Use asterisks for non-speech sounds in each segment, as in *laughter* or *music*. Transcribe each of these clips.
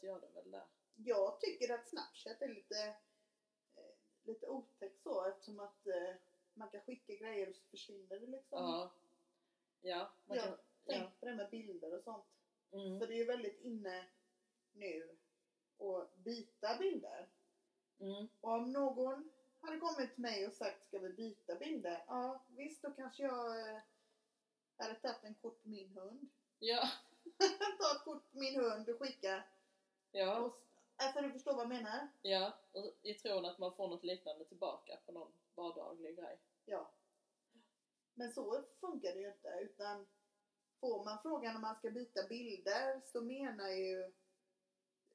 sätt gör det väl det. Jag tycker att Snapchat är lite, eh, lite otäckt så eftersom att eh, man kan skicka grejer och så försvinner det liksom. Ja. Ja, man Jag kan... Tänk Ja. på det med bilder och sånt. Mm. För det är ju väldigt inne nu att byta bilder. Mm. Och om någon hade kommit till mig och sagt ska vi byta bilder? Ja visst då kanske jag eh, hade tagit en kort på min hund. Ja. *laughs* Ta ett kort på min hund och skicka. Ja. Och, alltså du förstår vad jag menar? Ja. Och I tron att man får något liknande tillbaka på någon vardaglig grej. Ja. Men så funkar det ju inte utan får man frågan om man ska byta bilder så menar ju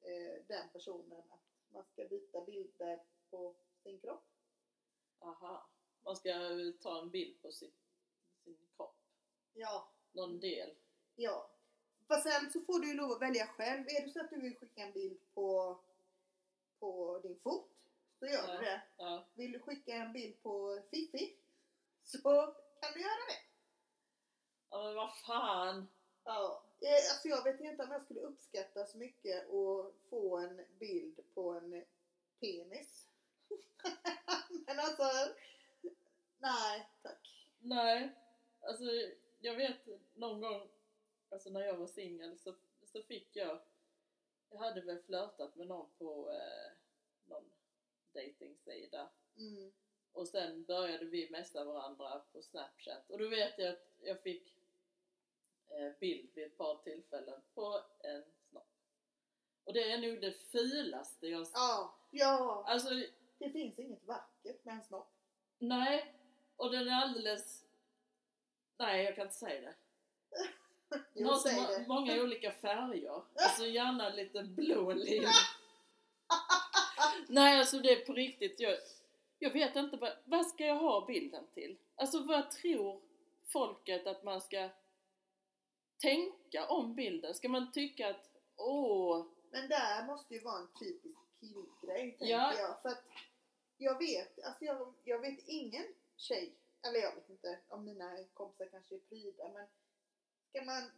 eh, den personen att man ska byta bilder på sin kropp. Aha. Man ska ta en bild på sin, sin kropp. Ja. Någon del. Ja. Fast sen så får du ju lov att välja själv. Är det så att du vill skicka en bild på, på din fot så gör Ja. du det. Ja. Vill du skicka en bild på Fifi *laughs* så kan du göra det. Ja men vad fan. Ja. Eh, Alltså jag vet inte om jag skulle uppskatta så mycket att få en bild på en penis. *laughs* Men alltså, nej tack. Nej. Alltså jag vet någon gång, alltså när jag var singel så, så fick jag, jag hade väl flörtat med någon på eh, någon dejtingsida Mm. och sen började vi messa varandra på snapchat och då vet jag att jag fick eh, bild vid ett par tillfällen på en snopp. Och det är nog det fulaste jag Ja, ja. Alltså Det finns inget vackert med en snopp. nej, och den är alldeles Nej, jag kan inte säga det. *laughs* Jo, så säg må- det. många olika färger. Alltså gärna lite blå lila. *laughs* Nej, alltså det är på riktigt. Jag, jag vet inte vad, vad ska jag ha bilden till? Alltså vad tror folket att man ska tänka om bilden? Ska man tycka att åh, Men där måste ju vara en typisk killgrej tänker Ja. jag. För att jag vet, alltså jag, jag vet ingen tjej, eller jag vet inte om mina kompisar kanske är pryda men ska man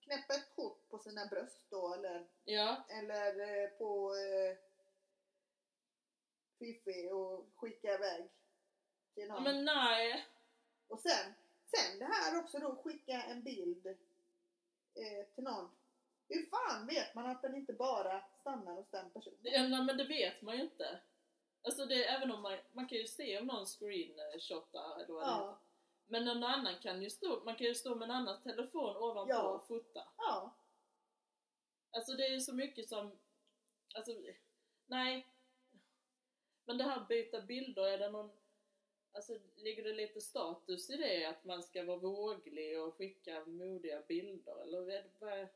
knäppa ett kort på sina bröst då eller, ja, eller eh, på eh, Fifi och skicka iväg till någon. men nej. Och sen, sen det här också då skicka en bild eh, till någon. Hur fan vet man att den inte bara stannar hos den personen? Ja, men det vet man ju inte. Alltså det, även om man, man kan ju se om någon screenshotar eller vad. Ja, Men någon annan kan ju stå, man kan ju stå med en annan telefon ovanpå Ja. och fota. ja, Alltså det är ju så mycket som, alltså nej. Men det här byta bilder, är det någon, alltså ligger det lite status i det att man ska vara våglig och skicka modiga bilder eller vad är det,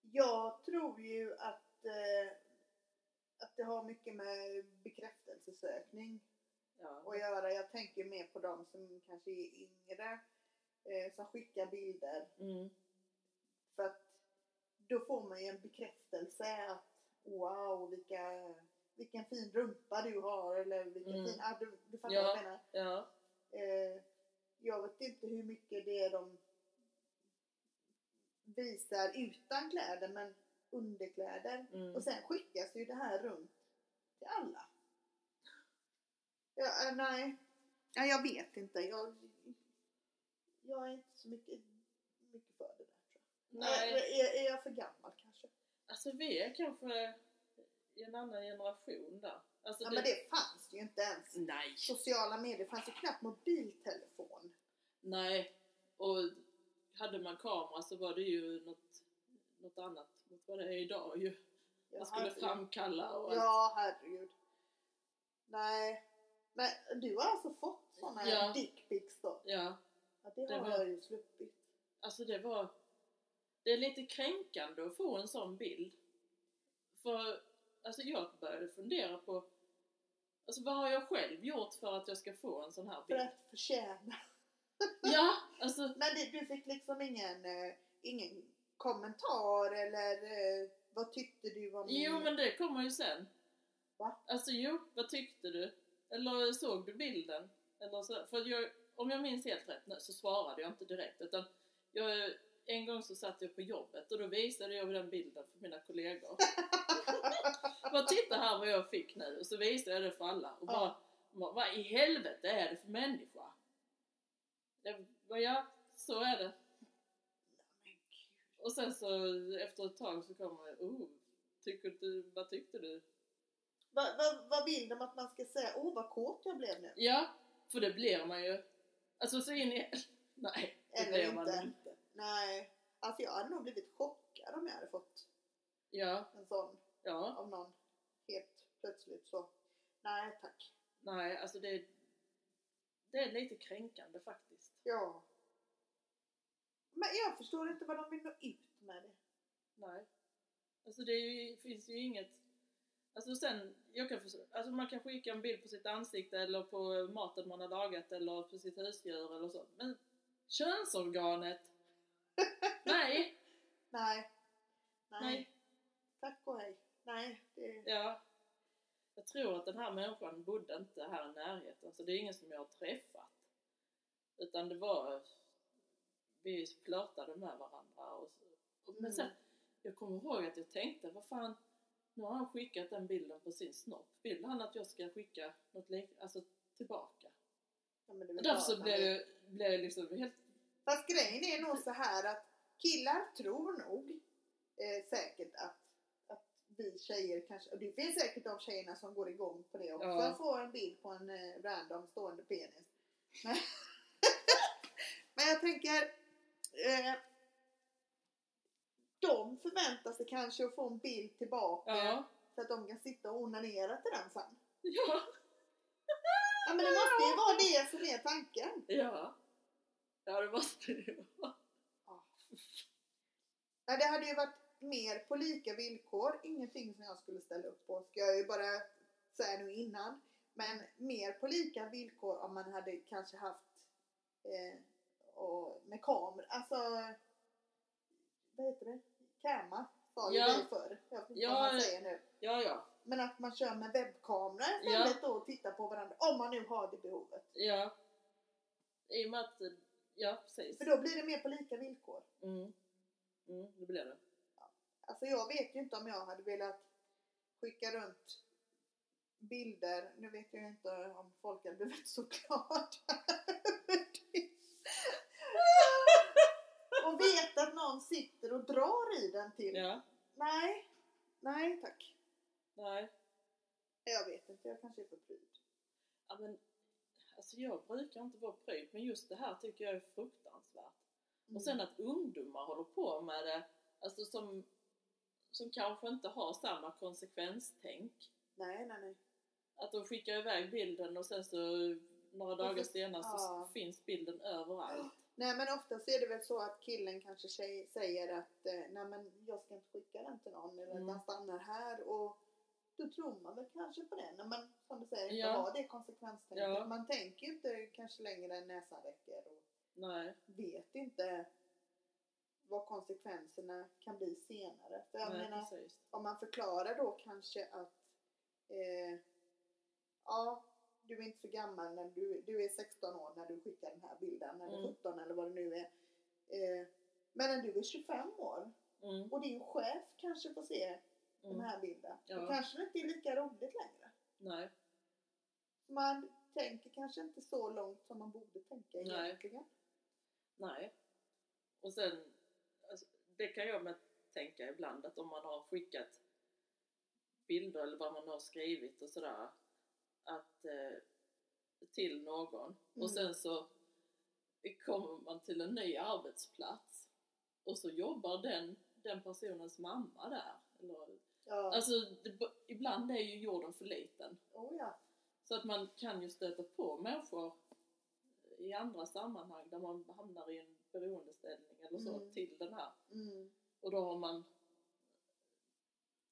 jag tror ju att, eh, att det har mycket med bekräftelsesökning ja. att göra. Jag tänker mer på de som kanske är yngre eh, som skickar bilder. Mm, För att då får man ju en bekräftelse att wow vilka, vilken fin rumpa du har eller vilken Mm. fin, ah, du, du fattar Ja. vad jag menar. ja, Eh, jag vet inte hur mycket det är de visar utan kläder men underkläder. mm. Och sen skickas ju det här runt till alla. Ja, eh, nej. Ja, jag vet inte. Jag, jag är inte så mycket, mycket för det där tror jag. Nej. Är, är, är jag för gammal kanske? Alltså vi är kanske i en annan generation där. Alltså Ja, men det fanns ju inte ens. Nej! Sociala medier fanns ju knappt mobiltelefon. Nej, och hade man kamera så var det ju något, något annat mot vad det är idag ju. Ja, Man skulle herregud. framkalla och allt. Ja, herregud. Nej. Men du har alltså fått här Ja. dickpics då? Ja, Ja, det Det har var- jag ju sluppit. alltså det var, det är lite kränkande att få en sån bild. För, alltså jag började fundera på, alltså vad har jag själv gjort för att jag ska få en sån här För bild? att förtjäna. *laughs* Ja, alltså, Men det, du fick liksom ingen, eh, ingen kommentar eller eh, vad tyckte du om jo men det kommer ju sen. Va? Alltså jo, vad tyckte du? Eller såg du bilden? Eller så, för jag, om jag minns helt rätt så svarade jag inte direkt utan jag, en gång så satt jag på jobbet och då visade jag den bilden för mina kollegor. *laughs* Bara titta här vad jag fick nu och så visade jag det för alla och bara, Ja. vad, vad i helvete är det för människa? Jag, bara, ja, så är det. Och sen så efter ett tag så kommer jag, oh, tycker du, vad tyckte du? Vad, vad, vad vill de att man ska säga? Åh vad kåt jag blev nu. Ja, för det blir man ju. Alltså så in i... *laughs* Nej, det Eller blir man inte. inte. Nej. Alltså jag hade nog blivit chockad om jag hade fått Ja, en sån ja, av någon helt plötsligt så. Nej tack. nej, alltså det, det är lite kränkande faktiskt. Ja. Men jag förstår inte vad de vill nå ut med det. Nej. Alltså det ju, finns ju inget... Alltså sen, jag kan förstå, alltså man kan skicka en bild på sitt ansikte eller på maten man har lagat eller på sitt husdjur eller så. Men könsorganet? *laughs* Nej, Nej. Nej. nej. Tack och hej. Nej. Det... Ja. Jag tror att den här människan bodde inte här i närheten, så det är ingen som jag har träffat. Utan det var, vi flörtade med varandra och, och Men Mm. sen, jag kommer ihåg att jag tänkte, vad fan, nu har han skickat den bilden på sin snopp. Vill han att jag ska skicka något lik, alltså tillbaka? Ja, men Därför så klart, men- jag, blev jag liksom helt, Fast grejen är nog så här att killar tror nog eh, säkert att, att vi tjejer kanske, och det finns säkert de tjejerna som går igång på det också, Ja. att få en bild på en eh, random stående penis. Men, *laughs* men jag tänker, eh, de förväntar sig kanske att få en bild tillbaka ja, så att de kan sitta och onanera till den sen. ja, Ja men det måste ju vara det som är tanken. ja. Ja, det måste det ju vara. Nej, det hade ju varit mer på lika villkor. Ingenting som jag skulle ställa upp på. Ska jag ju bara säga nu innan. Men mer på lika villkor om man hade kanske haft eh, och med kameror. Alltså, vad heter det? Camma sa ju Ja. vi förr. Jag vet inte Ja. vad man säger nu. Ja, ja, Men att man kör med webbkamera Ja. istället då och tittar på varandra. Om man nu har det behovet. ja. I och med att, ja precis. För då blir det mer på lika villkor. Mm. Mm, det blir det. Alltså jag vet ju inte om jag hade velat skicka runt bilder. Nu vet jag inte om folk hade blivit så glada. och veta att någon sitter och drar i den till. Ja, Nej, nej tack. nej. Jag vet inte, jag kanske är för pryd. Ja, men, alltså jag brukar inte vara pryd, men just det här tycker jag är fruktansvärt. Mm. Och sen att ungdomar håller på med det, alltså som, som kanske inte har samma konsekvenstänk. Nej, nej, nej. Att de skickar iväg bilden och sen så några dagar senare så ja. finns bilden överallt. Nej men oftast är det väl så att killen kanske tjej, säger att eh, nej men jag ska inte skicka den till någon eller Mm. den stannar här och då tror man väl kanske på det när man som du säger inte Ja. har det konsekvenstänket. Ja. Man tänker ju inte kanske längre än näsan räcker och Nej, vet inte vad konsekvenserna kan bli senare. För jag nej menar precis. om man förklarar då kanske att eh, ja, du är inte så gammal när du, du är 16 år när du skickar den här bilden, eller Mm. 17 eller vad det nu är. Eh, men när du är 25 år Mm, och din chef kanske får se den mm, här bilden, då Ja. kanske det inte är lika roligt längre. nej, Man tänker kanske inte så långt som man borde tänka Nej. egentligen. nej. Och sen, alltså, det kan jag med tänka ibland att om man har skickat bilder eller vad man har skrivit och sådär att eh, till någon Mm. och sen så kommer man till en ny arbetsplats och så jobbar den, den personens mamma där. Eller, Ja, alltså det, ibland är ju jorden för liten. oh ja. Så att man kan ju stöta på människor i andra sammanhang där man hamnar i en beroendeställning eller så Mm. till den här. Mm. Och då har man...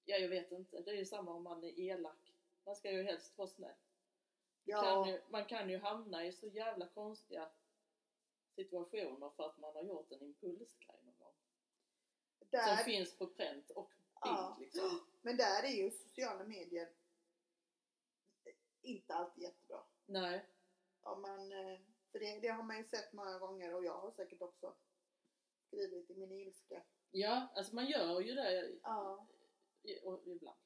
Ja, jag vet inte. Det är ju samma om man är elak. Man ska ju helst vara snäll. Ja. Kan ju, man kan ju hamna i så jävla konstiga situationer för att man har gjort en impulsgrej någon gång. Som Där, finns på pränt och bild Ja. liksom. men där är ju sociala medier inte alltid jättebra. Nej. Om man, eh, för det, det har man ju sett många gånger och jag har säkert också skrivit i min ilska. Ja, alltså man gör ju det Ja. ibland.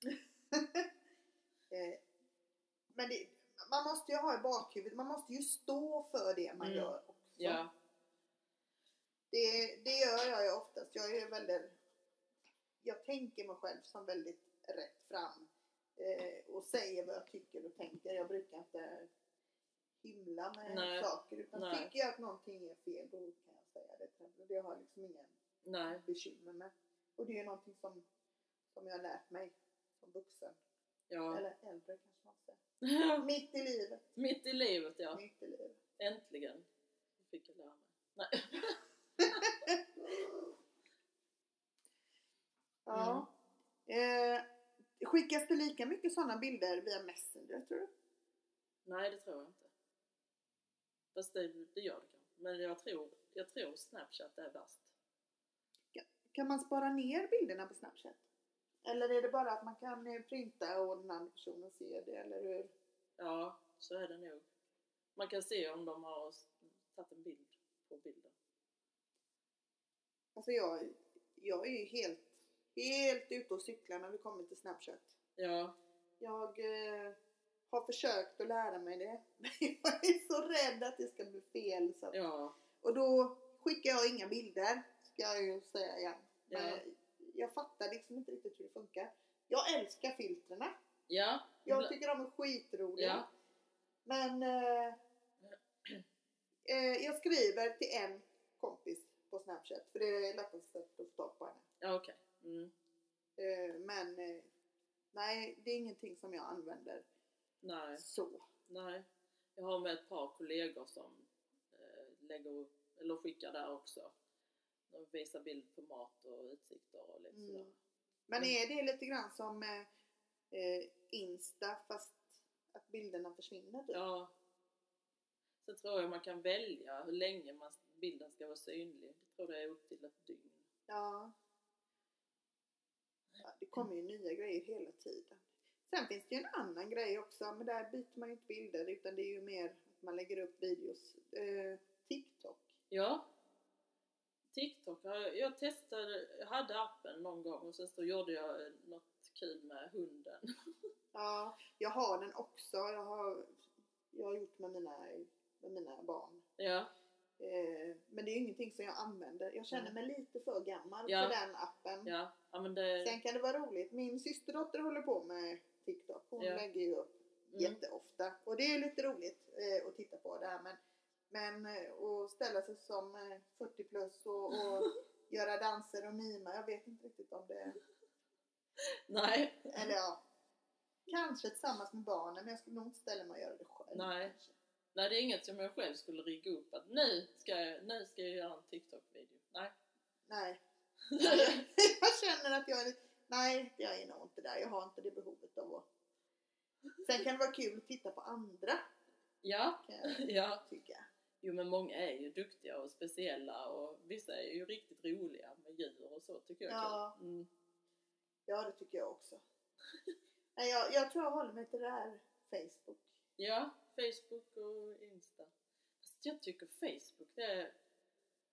*laughs* Eh, Men det, man måste ju ha i bakhuvudet, man måste ju stå för det man Mm. gör också. Ja. Det, det gör jag ju oftast. Jag är väldigt, jag tänker mig själv som väldigt rätt fram eh, och säger vad jag tycker och tänker. Jag brukar inte himla med Nej. saker utan Nej. tycker jag att någonting är fel då kan jag säga det. Det har jag liksom ingen Nej. bekymmer med. Och det är ju någonting som, som jag har lärt mig som vuxen. Ja. Eller äldre kanske man säger. Mitt i livet. Mitt i livet ja. Mitt i livet. Äntligen fick jag lära mig. Nej. *laughs* Ja. Eh, skickas det lika mycket sådana bilder via Messenger tror du? Nej, det tror jag inte. Fast det, det gör det kanske. Men jag tror, jag tror Snapchat är värst. Kan man spara ner bilderna på Snapchat? Eller är det bara att man kan printa och den andra personen ser det eller hur? Ja, så är det nog. Man kan se om de har tagit en bild på bilden. Alltså jag, jag är ju helt, helt ute och cyklar när vi kommer till Snapchat. Ja, Jag eh, har försökt att lära mig det. *laughs* Men jag är så rädd att det ska bli fel. Så ja, Och då skickar jag inga bilder, ska jag ju säga igen. Men Ja. Jag fattar liksom inte riktigt hur det funkar. Jag älskar filtrerna. ja. Jag tycker de är skitroliga. Ja, Men eh, eh, jag skriver till en kompis på Snapchat för det är lättast att få tag på henne. ja okej. Mm. Eh, men eh, nej, det är ingenting som jag använder Nej, så. nej. Jag har med ett par kollegor som eh, lägger upp, eller skickar där också. De visar bild på mat och utsikter och lite Mm. sådär. Men Mm. är det lite grann som eh, eh, Insta fast att bilderna försvinner? Typ? Ja. Sen tror jag man kan välja hur länge man, bilden ska vara synlig. Jag tror det är upp till ett dygn. Ja. ja. Det kommer ju nya grejer hela tiden. Sen finns det ju en annan grej också, men där byter man ju inte bilder utan det är ju mer att man lägger upp videos. Eh, TikTok. Ja. TikTok, jag, jag testade, jag hade appen någon gång och sen så gjorde jag något kul med hunden. *laughs* Ja, jag har den också. Jag har, jag har gjort med mina, med mina barn. Ja, Eh, men det är ingenting som jag använder. Jag känner mig lite för gammal Ja. för den appen. ja, ja men det... Sen kan det vara roligt. Min systerdotter håller på med TikTok. Hon Ja. lägger ju upp Mm. jätteofta. Och det är lite roligt eh, att titta på det här. Men, men eh, att ställa sig som eh, 40 plus och, och *laughs* göra danser och mima. Jag vet inte riktigt om det Nej. Eller ja. Kanske tillsammans med barnen. Men jag skulle nog inte ställa mig och göra det själv. Nej. kanske. Nej, det är inget som jag själv skulle rigga upp att nu ska jag, nu ska jag göra en TikTok-video. Nej. Nej. *laughs* jag känner att jag är Nej, jag är nog inte där. Jag har inte det behovet av att... Sen kan det vara kul att titta på andra. Ja, Kan jag ja. tycka. Jo men många är ju duktiga och speciella och vissa är ju riktigt roliga med djur och så tycker jag. Ja. Mm. Ja, det tycker jag också. *laughs* Nej, jag, jag tror jag håller mig till det här Facebook. Ja, Facebook och Insta. Fast jag tycker Facebook det är...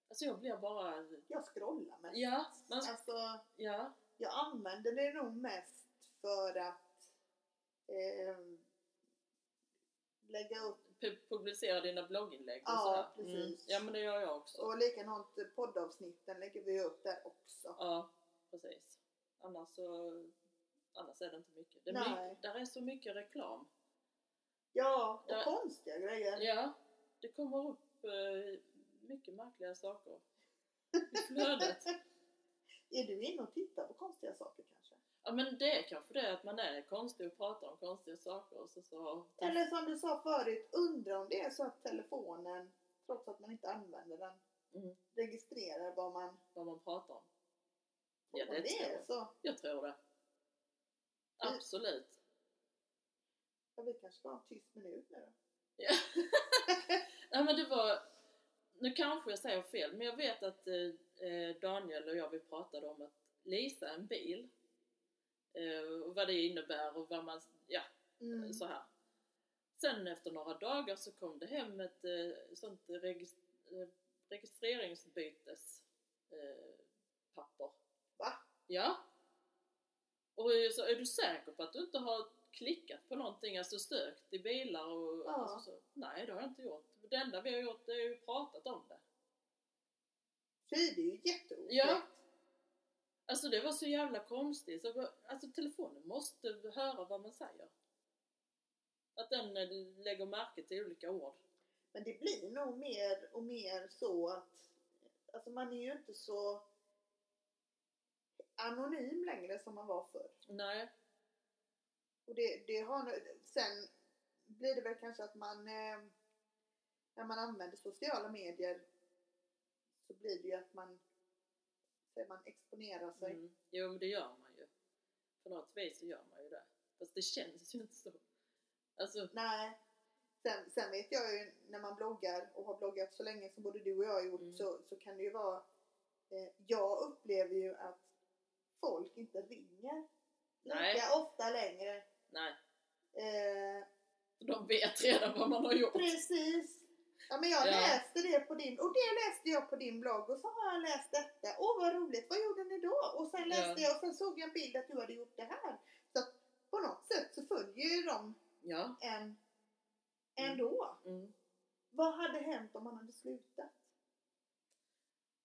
Alltså jag blir bara... Jag scrollar mest. Ja, man, Alltså, ja, jag använder det nog mest för att ehm, lägga upp pu- publicera dina blogginlägg och Ja, sådär. precis. Mm. Ja men det gör jag också. och likadant poddavsnitten lägger vi upp där också. Ja, precis. Annars så... Annars är det inte mycket. Det är Nej. mycket där är så mycket reklam. Ja, och Ja. konstiga grejer. Ja, det kommer upp eh, mycket märkliga saker i flödet. *laughs* Är du inne och tittar på konstiga saker kanske? Ja men det är kanske det att man är konstig och pratar om konstiga saker och så, så Eller som du sa förut, undrar om det är så att telefonen, trots att man inte använder den, Mm. registrerar vad man... Vad man pratar om. Ja, det det tror jag. så. Jag tror det. Absolut. Ja, vi kanske ska ha en tyst minut nu då. Ja. *laughs* Nej men det var, nu kanske jag säger fel, men jag vet att eh, eh, Daniel och jag vi pratade om att leasa en bil. Eh, och vad det innebär och vad man, ja Mm. så här. Sen efter några dagar så kom det hem ett eh, sånt regis- eh, registreringsbytes eh, papper. Va? Ja. Och så är du säker på att du inte har klickat på någonting, alltså sökt i bilar och Ja. alltså, så, Nej det har jag inte gjort. Det enda vi har gjort är ju pratat om det. Fy, det är ju jätteotäckt. Ja. Alltså det var så jävla konstigt. Så, alltså telefonen måste höra vad man säger. Att den eh, lägger märke till olika ord. Men det blir nog mer och mer så att alltså man är ju inte så anonym längre som man var förr. Nej. Och det, det har, nu- sen blir det väl kanske att man eh, när man använder sociala medier så blir det ju att man, så man exponerar sig. Mm. Jo men det gör man ju. På något vis så gör man ju det. Fast det känns ju inte så. Alltså, Nej. Sen, sen vet jag ju när man bloggar och har bloggat så länge som både du och jag har gjort Mm. så, så kan det ju vara eh, Jag upplever ju att folk inte ringer Nej. lika ofta längre. nej. Eh, De vet redan vad man har gjort. precis. Ja men jag Ja. läste det på din och det läste jag på din blogg och så har jag läst detta. Åh vad roligt, vad gjorde ni då? Och sen läste Ja. jag och sen såg jag en bild att du hade gjort det här. Så att på något sätt så följer ju de Ja. en ändå. Mm. Vad hade hänt om man hade slutat?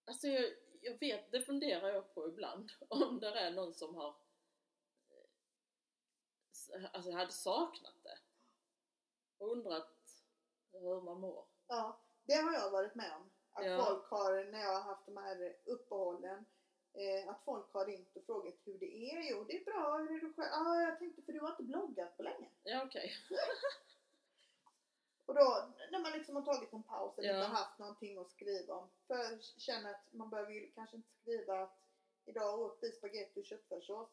Alltså jag, jag vet, det funderar jag på ibland. *laughs* Om det är någon som har eh, Alltså hade saknat det. Och undrat hur man mår. Ja, det har jag varit med om. Att Ja. folk har, när jag har haft de här uppehållen, eh, att folk har ringt och frågat hur det är. Jo, det är bra. Hur är du själv? Ja, jag tänkte för du har inte bloggat på länge. Ja okej. *laughs* Och då, när man liksom har tagit en paus och Ja. inte haft någonting att skriva om. För jag känner att man behöver ju kanske inte skriva att idag åt vi spagetti och köttfärssås.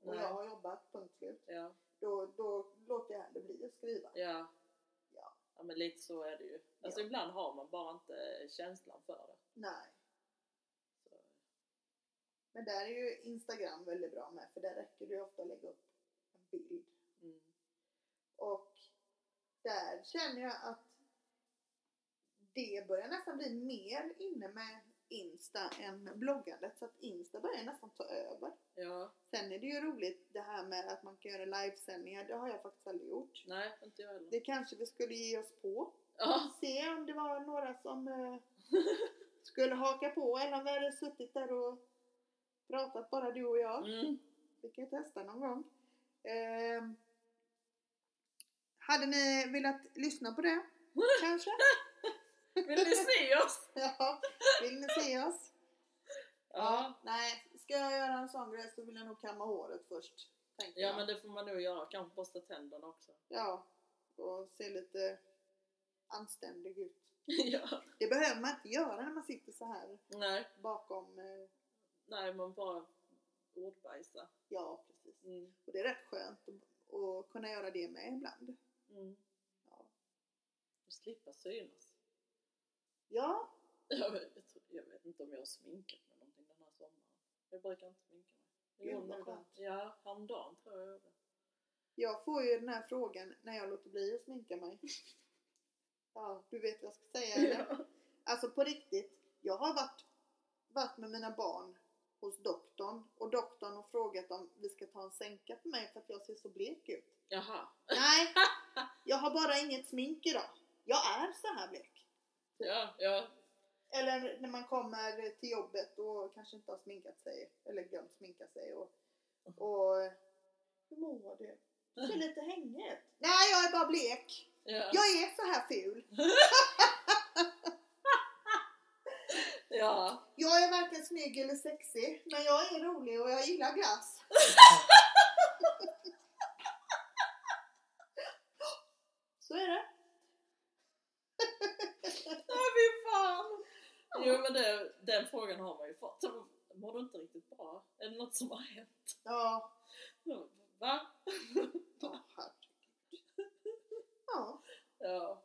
Och Nej. jag har jobbat, punkt slut. Ja. Då, då låter jag hellre bli att skriva. Ja. Ja. Men lite så är det ju. Alltså Ja. ibland har man bara inte känslan för det. Nej. Så. Men där är ju Instagram väldigt bra med för där räcker det ju ofta att lägga upp en bild. Mm. Och där känner jag att det börjar nästan bli mer inne med Insta än bloggandet. Så att Insta börjar nästan ta över. Ja. Sen är det ju roligt det här med att man kan göra livesändningar. Det har jag faktiskt aldrig gjort. Nej, inte jag heller. Det kanske vi skulle ge oss på. Ja. Se om det var några som eh, *laughs* skulle haka på eller om vi hade suttit där och pratat bara du och jag. Mm. Vi kan ju testa någon gång. Ehm, hade ni velat lyssna på det? *laughs* Kanske? *laughs* Vill ni se oss? Ja, vill ni se oss? Ja. Nej, ska jag göra en sån grej så vill jag nog kamma håret först. Ja jag. men det får man nog göra. Kanske borsta tänderna också. *laughs* Ja, och se lite anständig ut. ja. Det behöver man inte göra när man sitter så här Nej. bakom. Eh, Nej, man bara ordbajsa. ja, precis. Mm. Och det är rätt skönt att, att kunna göra det med ibland. Mm. Ja. Och slippa synas. Ja, Jag vet, jag, tror, jag vet inte om jag har sminkat mig någonting den här sommaren. Jag brukar inte sminka mig. Gud, vad skönt. Ja, häromdagen tror jag jag gjorde. Jag får ju den här frågan när jag låter bli att sminka mig. *laughs* Ja, du vet vad jag ska säga eller? Ja. Alltså på riktigt. Jag har varit, varit med mina barn hos doktorn och doktorn har frågat om vi ska ta en sänka på mig för att jag ser så blek ut. Jaha. Nej, *laughs* jag har bara inget smink idag. Jag är så här blek. Ja, ja. Eller när man kommer till jobbet och kanske inte har sminkat sig eller glömt sminka sig och, och hur mår du? Du ser lite hängig ut. Nej, jag är bara blek. ja. Jag är så här ful. *laughs* ja. Jag är varken snygg eller sexig, men jag är rolig och jag gillar glass. *laughs* Så är det. Ja, fy fan! Ja. Jo men det, den frågan har man ju fått. Mår du inte riktigt bra? Är det något som har hänt? Ja. Va? Ja, herregud. Ja. Ja.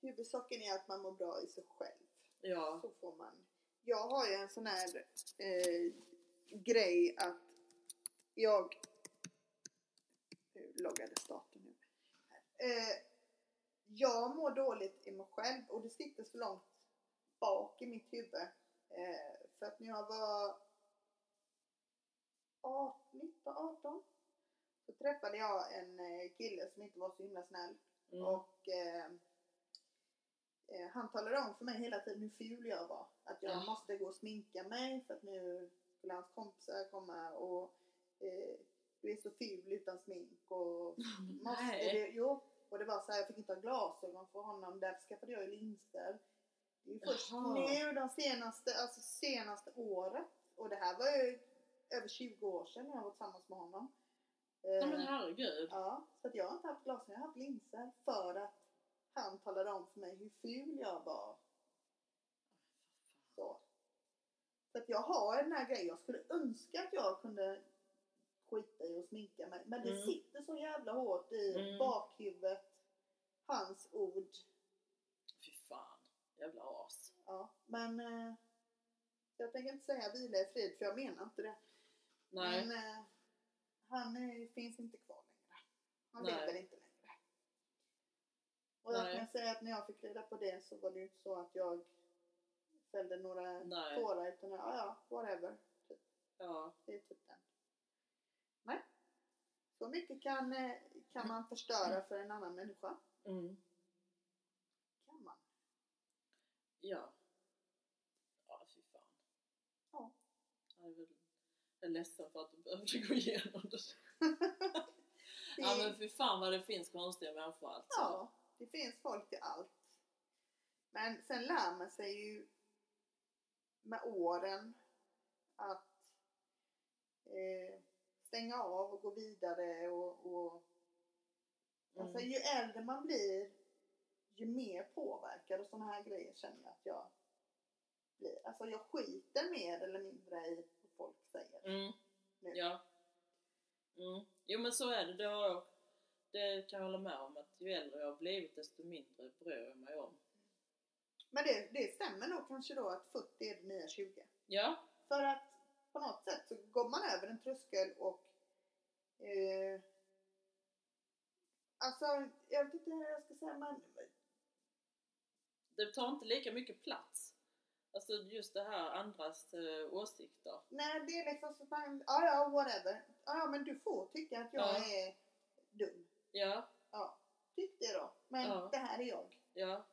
Huvudsaken är att man mår bra i sig själv. Ja. Så får man. Jag har ju en sån här eh, grej att jag... Nu loggade starten nu. Eh, jag mår dåligt i mig själv och det sitter så långt bak i mitt huvud. Eh, för att när jag var 18, 19, 18 så träffade jag en eh, kille som inte var så himla snäll. Mm. Och eh, eh, han talade om för mig hela tiden hur ful jag var. Att jag Ja. måste gå och sminka mig för att nu skulle hans kompisar komma och eh, du är så ful utan smink och *laughs* måste du, jo. Och det var så här, jag fick inte ha glasögon för honom, därför skaffade jag linser. Det är först Jaha. nu de senaste, alltså senaste året, och det här var ju över 20 år sedan jag var tillsammans med honom. Nej men Eh, herregud. Ja, så att jag har inte haft glasögon, jag har haft linser för att han talade om för mig hur ful jag var. Så, så att jag har den här grejen, jag skulle önska att jag kunde skita i att sminka mig. Men det Mm. sitter så jävla hårt i Mm. bakhuvudet, hans ord. Jävla as. Ja, men eh, jag tänker inte säga vila i frid för jag menar inte det. Nej. Men eh, han eh, finns inte kvar längre. Han Nej. lever inte längre. Och jag Nej. kan säga att när jag fick reda på det så var det ju inte så att jag fällde några Nej. tårar utan jag, ja ja, whatever. Typ. Ja. Det är typ den. Nej. Så mycket kan, eh, kan man förstöra för en annan människa. Mm. Kan man. Ja. Ja, fy fan. Ja. Jag är, väl, jag är ledsen för att du behövde gå igenom det. Det, *laughs* Ja men fy fan vad det finns konstiga människor alltså. Ja, det finns folk till allt. Men sen lär man sig ju med åren att eh, stänga av och gå vidare och, och Mm. alltså, ju äldre man blir ju mer påverkad och sådana här grejer känner jag att jag blir. Alltså jag skiter mer eller mindre i vad folk säger. Mm. Nu. Ja. Mm. Jo men så är det. Det, har jag, det kan jag hålla med om. Att ju äldre jag har blivit desto mindre bryr jag mig om. Men det, det stämmer nog kanske då att 40 är det nya 20. Ja. För att på något sätt så går man över en tröskel och eh, Alltså, jag vet inte hur jag ska säga men Det tar inte lika mycket plats. Alltså just det här andras eh, åsikter. Nej det är liksom så att man, ja ja whatever. Ja ja men du får tycka att jag Ja. är dum. Ja. Ja, tyck det då. Men Ja. det här är jag. Ja.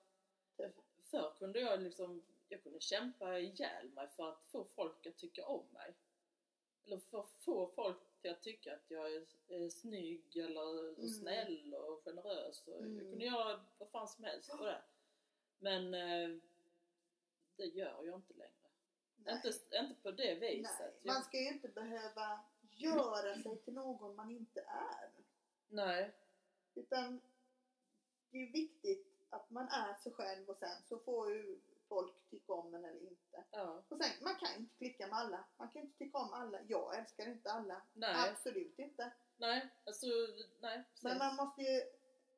Typ. Förr kunde jag liksom, jag kunde kämpa ihjäl mig för att få folk att tycka om mig. Eller för att få folk till att tycka att jag är, är snygg eller Mm. snäll och generös. Och Jag Mm. kunde göra vad fan som helst för det. Men eh, det gör jag inte längre. Nej. Inte, inte på det viset. Nej, man ska ju inte behöva göra sig till någon man inte är. nej. Utan det är viktigt att man är sig själv och sen så får ju folk tycka om en eller inte. Ja. Och sen, man kan inte klicka med alla. Man kan inte tycka om alla. Jag älskar inte alla. Nej. Absolut inte. Nej, alltså nej. Men precis. man måste ju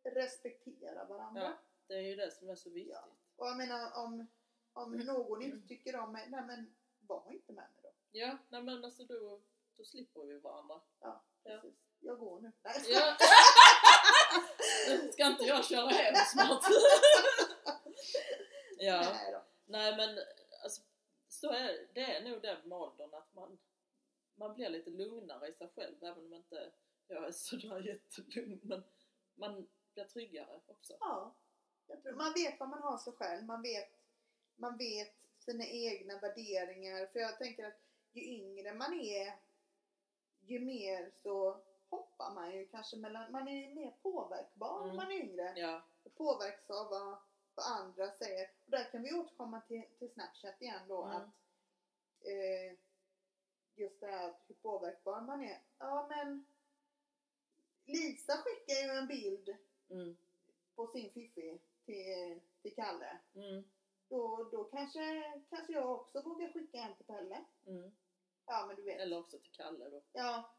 respektera varandra. Ja. Det är ju det som är så viktigt. Ja. Och jag menar om, om någon inte tycker om mig, nej men var inte med mig då. Ja, nej men alltså då, då slipper vi varandra. Ja, Ja. precis. Jag går nu. Nej. Ja. *laughs* Ska inte jag köra hem snart? *laughs* ja. Nej då. Nej men alltså, så är det. Är nog det med åldern att man, man blir lite lugnare i sig själv även om inte jag är sådär jättelugn. Men man blir tryggare också. Ja. Jag tror, man vet vad man har sig själv. Man vet, man vet sina egna värderingar. För jag tänker att ju yngre man är, ju mer så hoppar man ju kanske mellan, man är ju mer påverkbar Mm. när man är yngre. Ja. Påverkas av vad, vad andra säger. Och där kan vi återkomma till, till Snapchat igen då Mm. att eh, just det här hur påverkbar man är. Ja men Lisa skickar ju en bild Mm. på sin fiffi till, till Kalle. Mm. Då Då, kanske, kanske jag också vågar skicka en till Pelle. Mm. Ja men du vet. Eller också till Kalle då. Ja,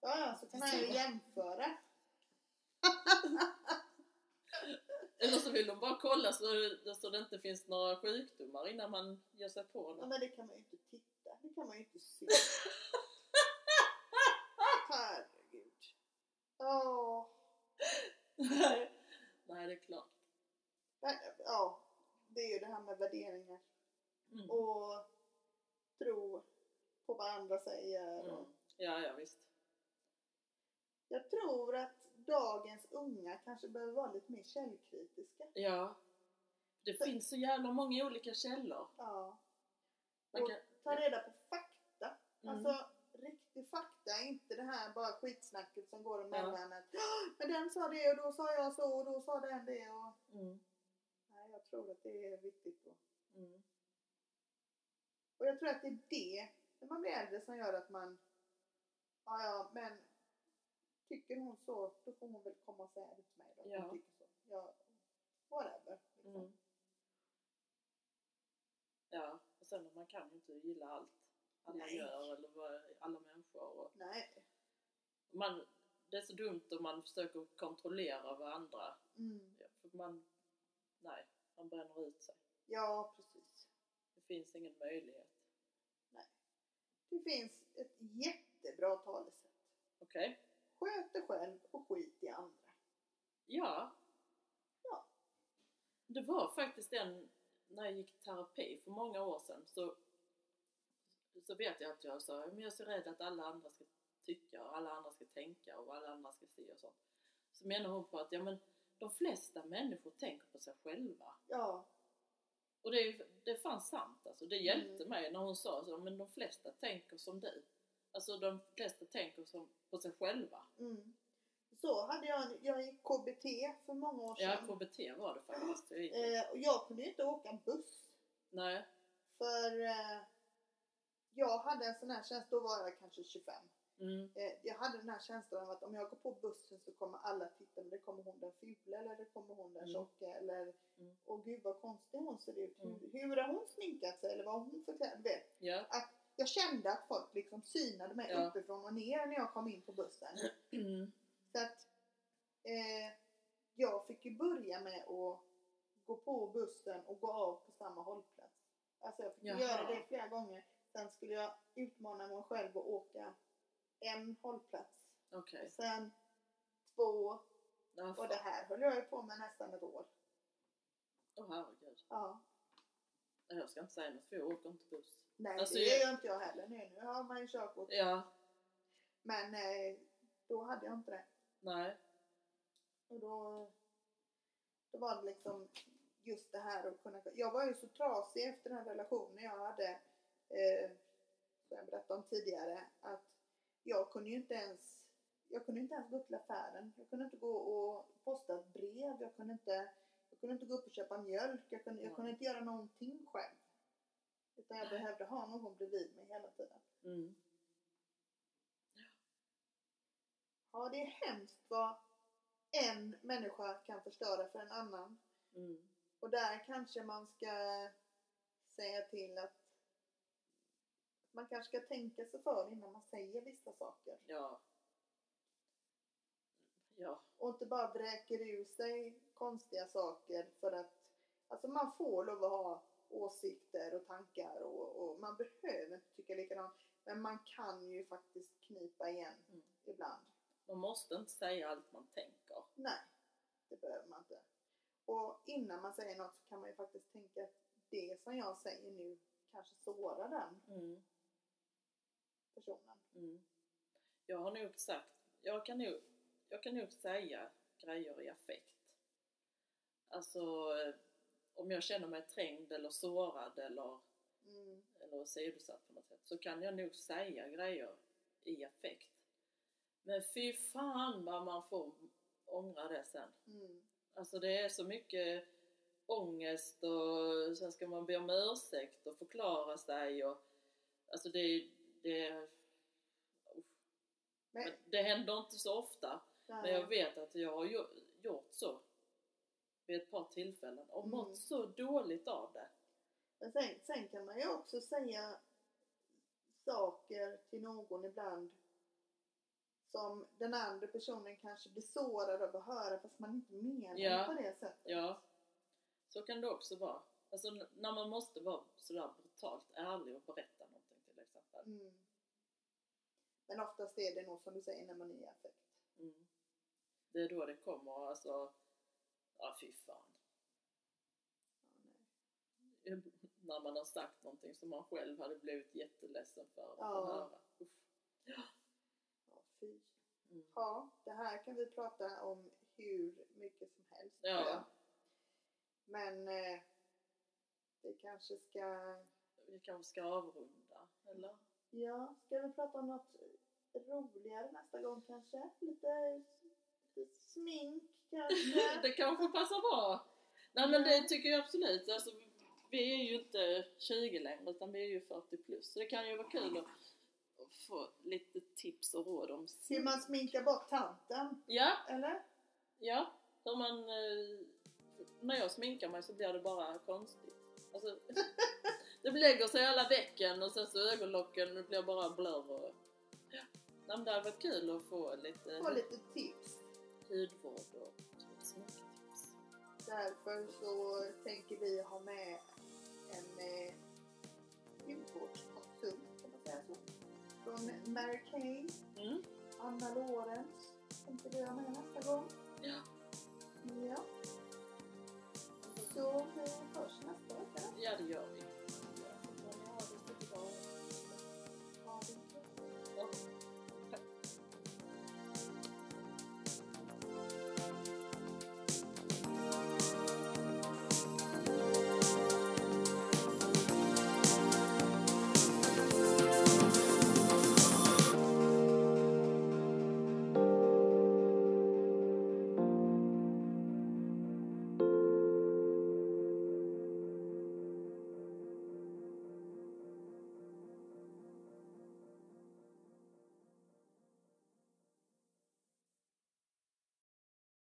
ja, ja så kan han ju jämföra. *laughs* Eller så vill de bara kolla så, så det inte finns några sjukdomar innan man ger sig på Ja, något. men det kan man ju inte titta. Det kan man ju inte se. *laughs* Herregud. Åh. Nej. Nej, det är klart. Nej, Ja, det är ju det här med värderingar. Mm. Och tro på vad andra säger. Och Mm. Ja, ja visst. Jag tror att dagens unga kanske behöver vara lite mer källkritiska. Ja. Det Så- finns så jävla många olika källor. Ja. Man Och kan, ta reda på fakta. Mm. Alltså riktig fakta, inte det här bara skitsnacket som går emellan. Att, "Åh, men den sa det och då sa jag så och då sa den det. Och... mm. Jag tror att det är viktigt. Då. Mm. Och jag tror att det är det, när man blir äldre, som gör att man, ja ja, men tycker hon så, då får hon väl komma och säga det till mig då. Ja. Hon tycker så. Ja, whatever. Liksom. Mm. Ja, och sen man kan ju inte gilla allt alla Nej. gör eller vad alla människor. Och Nej. man, det är så dumt om man försöker kontrollera vad andra Mm. gör. För man, nej, man bränner ut sig. Ja, precis. Det finns ingen möjlighet. Det finns ett jättebra talesätt. Okej? Sköt dig själv och skit i andra. Ja. Ja. Det var faktiskt en, när jag gick i terapi för många år sedan så, så vet jag att jag sa, men jag är så rädd att alla andra ska tycka och alla andra ska tänka och alla andra ska se och sånt. Så menar hon på att, ja men de flesta människor tänker på sig själva. Ja, Och det, är- det fanns sant alltså. Det hjälpte Mm. mig när hon sa så, men de flesta tänker som du. Alltså de flesta tänker som, på sig själva. mm. Så hade jag, jag gick KBT för många år Ja, sedan. KBT var det faktiskt. Jag gick. eh, och jag kunde ju inte åka buss. Nej. För eh, jag hade en sån här känsla, då var jag kanske 25. Mm. Eh, jag hade den här känslan av att om jag går på bussen så kommer alla titta, men det kommer hon den fula eller det kommer hon den Mm. tjocka eller Mm. åh gud vad konstig hon ser ut. Mm. Hur, hur har hon sminkat sig eller vad har hon för kläder? Ja. att jag kände att folk liksom synade mig Ja. uppifrån och ner när jag kom in på bussen. *clears throat* Mm. Så att eh, jag fick ju börja med att gå på bussen och gå av på samma hållplats. Alltså jag fick Jaha. göra det flera gånger. Sen skulle jag utmana mig själv och åka en hållplats. Okej. Och sen två. Ja, Och det här höll jag ju på med nästan ett år. Åh herregud. Ja. Jag ska inte säga något för jag åker inte buss. Nej Alltså, det jag- gör inte jag heller nu. Nu har man ju körkort. Ja. Men eh, då hade jag inte det. Nej. Och då, då var det liksom just det här att kunna... Jag var ju så trasig efter den relationen jag hade, eh, som jag berättade om tidigare, att jag kunde ju inte ens jag kunde inte ens gå till affären. Jag kunde inte gå och posta ett brev. Jag kunde inte, jag kunde inte gå upp och köpa mjölk. Jag kunde, jag Ja. kunde inte göra någonting själv. Utan jag behövde ha någon bredvid mig hela tiden. Mm. Ja, det är hemskt vad en människa kan förstöra för en annan. Mm. Och där kanske man ska säga till att man kanske ska tänka sig för innan man säger vissa saker. Ja. Ja. Och inte bara vräker ur sig konstiga saker för att alltså man får lov att ha åsikter och tankar och, och man behöver inte tycka likadant. Men man kan ju faktiskt knipa igen Mm. ibland. Man måste inte säga allt man tänker. Nej, det behöver man inte. Och innan man säger något så kan man ju faktiskt tänka att det som jag säger nu kanske sårar den Mm. Personen. Mm. Jag har nog sagt, jag kan nog, jag kan nog säga grejer i affekt. Alltså eh, om jag känner mig trängd eller sårad eller, Mm. eller åsidosatt på något sätt så kan jag nog säga grejer i affekt. Men fy fan vad man får ångra det sen. Mm. Alltså det är så mycket ångest och sen ska man be om ursäkt och förklara sig och alltså det, det, Men, men det händer inte så ofta. nej. Men jag vet att jag har gjo- gjort så vid ett par tillfällen och Mm. mått så dåligt av det. Men sen, sen kan man ju också säga saker till någon ibland som den andra personen kanske blir sårad av att höra fast man inte menar Ja. på det sättet. Ja, så kan det också vara. Alltså när man måste vara sådär brutalt ärlig och berätta. Mm. Men oftast är det nog som du säger när man är i affekt. Mm. Det är då det kommer, alltså, ja fy fan. Ja. *laughs* När man har sagt någonting som man själv hade blivit jätteledsen för att få Ja. höra. Uff. Ja, fy. Mm. Ja, det här kan vi prata om hur mycket som helst. Ja. Men eh, vi kanske ska... Vi kanske ska avrunda, eller? Ja, ska vi prata om något roligare nästa gång kanske? Lite, lite smink kanske? *laughs* det kanske passar bra. Nej men det tycker jag absolut. Alltså, vi är ju inte 20 längre utan vi är ju 40 plus. Så det kan ju vara kul att, få lite tips och råd om Hur man sminkar bort tanten, Ja, eller? ja. Hur man... Eh, när jag sminkar mig så blir det bara konstigt. Alltså, *laughs* det lägger sig alla vecken och sen så ögonlocken och det blir bara blurr och... Ja. Nej, men det hade varit kul att få lite Få lite tips. hudvård och sminktips. Därför så tänker vi ha med en eh, hudvårdskonsult, kan man säga så? Från Mary Kay, Mm. Anna Lorenz tänkte vi ha med nästa gång. Ja. Ja. Så vi hörs nästa vecka ja, det gör vi.